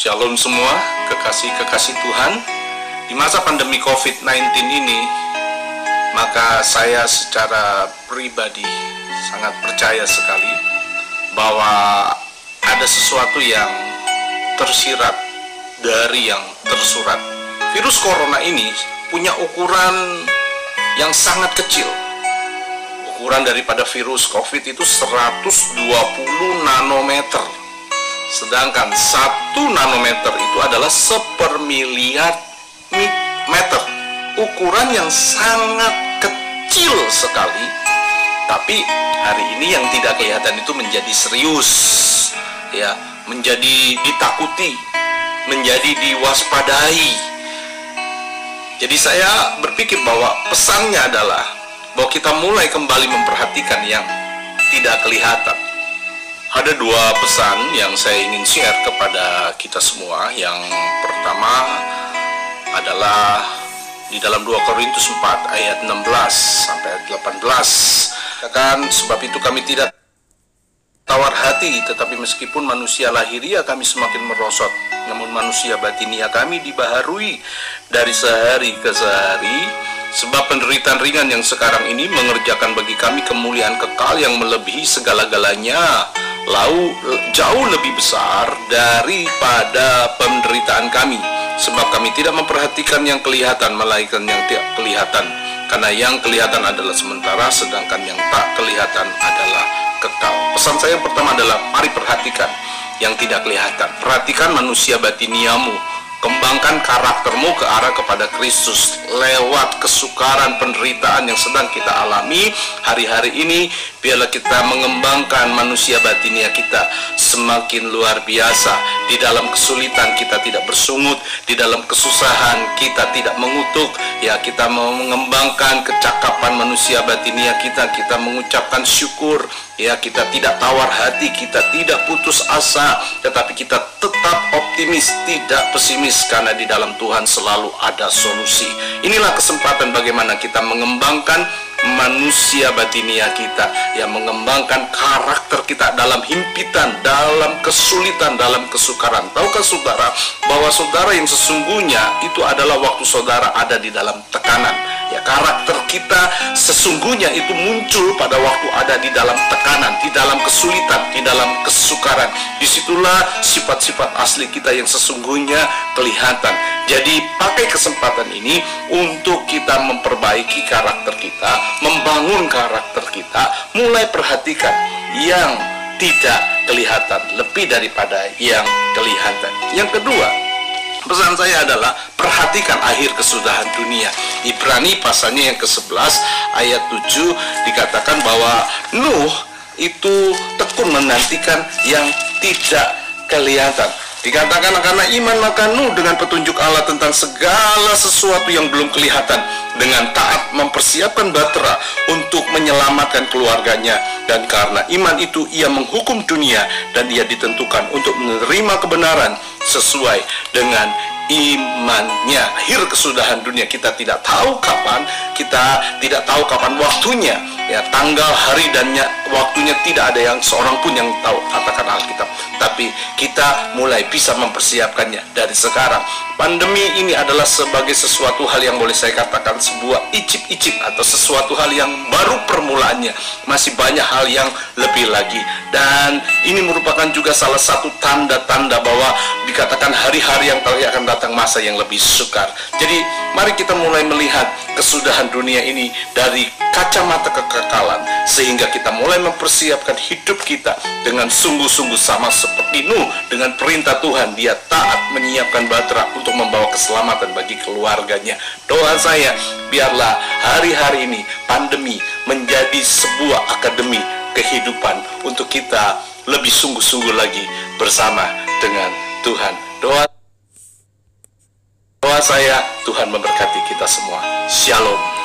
Shalom semua, kekasih-kekasih Tuhan. Di masa pandemi COVID-19 ini, maka saya secara pribadi sangat percaya sekali bahwa ada sesuatu yang tersirat dari yang tersurat. Virus corona ini punya ukuran yang sangat kecil. Ukuran daripada virus COVID itu 120 nanometer Sedangkan satu nanometer itu adalah sepermiliar meter. Ukuran yang sangat kecil sekali. Tapi hari ini yang tidak kelihatan itu menjadi serius. Ya, menjadi ditakuti, menjadi diwaspadai. Jadi saya berpikir bahwa pesannya adalah bahwa kita mulai kembali memperhatikan yang tidak kelihatan ada dua pesan yang saya ingin share kepada kita semua. Yang pertama adalah di dalam 2 Korintus 4 ayat 16 sampai 18. Katakan sebab itu kami tidak tawar hati tetapi meskipun manusia lahiria kami semakin merosot namun manusia batinia kami dibaharui dari sehari ke sehari Sebab penderitaan ringan yang sekarang ini mengerjakan bagi kami kemuliaan kekal yang melebihi segala-galanya lau jauh lebih besar daripada penderitaan kami. Sebab kami tidak memperhatikan yang kelihatan melainkan yang tidak kelihatan. Karena yang kelihatan adalah sementara sedangkan yang tak kelihatan adalah kekal. Pesan saya yang pertama adalah mari perhatikan yang tidak kelihatan. Perhatikan manusia batiniamu Kembangkan karaktermu ke arah kepada Kristus lewat kesukaran penderitaan yang sedang kita alami hari-hari ini. Biarlah kita mengembangkan manusia batinia kita semakin luar biasa. Di dalam kesulitan kita tidak bersungut, di dalam kesusahan kita tidak mengutuk. Ya, kita mau mengembangkan kecakapan manusia batinia kita, kita mengucapkan syukur. Ya, kita tidak tawar hati, kita tidak putus asa, tetapi kita tetap optimis, tidak pesimis karena di dalam Tuhan selalu ada solusi. Inilah kesempatan bagaimana kita mengembangkan manusia batinia kita yang mengembangkan karakter kita dalam himpitan, dalam kesulitan, dalam kesukaran. Tahukah saudara bahwa saudara yang sesungguhnya itu adalah waktu saudara ada di dalam tekanan. Ya, karakter kita sesungguhnya itu muncul pada waktu ada di dalam tekanan, di dalam kesulitan, di dalam kesukaran. Di situlah sifat-sifat asli kita yang sesungguhnya kelihatan. Jadi pakai kesempatan ini untuk kita memperbaiki karakter kita, membangun karakter kita, mulai perhatikan yang tidak kelihatan lebih daripada yang kelihatan. Yang kedua, Pesan saya adalah perhatikan akhir kesudahan dunia. Ibrani pasalnya yang ke-11 ayat 7 dikatakan bahwa Nuh itu tekun menantikan yang tidak kelihatan. Dikatakan karena iman maka Nuh dengan petunjuk Allah tentang segala sesuatu yang belum kelihatan dengan taat mempersiapkan batera untuk menyelamatkan keluarganya dan karena iman itu ia menghukum dunia dan ia ditentukan untuk menerima kebenaran sesuai dengan imannya. Akhir kesudahan dunia kita tidak tahu kapan, kita tidak tahu kapan waktunya. Ya, tanggal, hari dan waktunya tidak ada yang seorang pun yang tahu katakan Alkitab. Tapi kita mulai bisa mempersiapkannya dari sekarang. Pandemi ini adalah sebagai sesuatu hal yang boleh saya katakan sebuah icip-icip atau sesuatu hal yang baru permulaannya. Masih banyak hal yang lebih lagi. Dan ini merupakan juga salah satu tanda-tanda bahwa dikatakan hari-hari yang akan datang masa yang lebih sukar. Jadi mari kita mulai melihat kesudahan dunia ini dari kacamata kekekalan sehingga kita mulai mempersiapkan hidup kita dengan sungguh-sungguh sama seperti Nuh dengan perintah Tuhan dia taat menyiapkan batra untuk membawa keselamatan bagi keluarganya. Doa saya biarlah hari-hari ini pandemi menjadi sebuah akademi kehidupan untuk kita lebih sungguh-sungguh lagi bersama dengan Tuhan. Doa doa saya Tuhan memberkati kita semua. Shalom.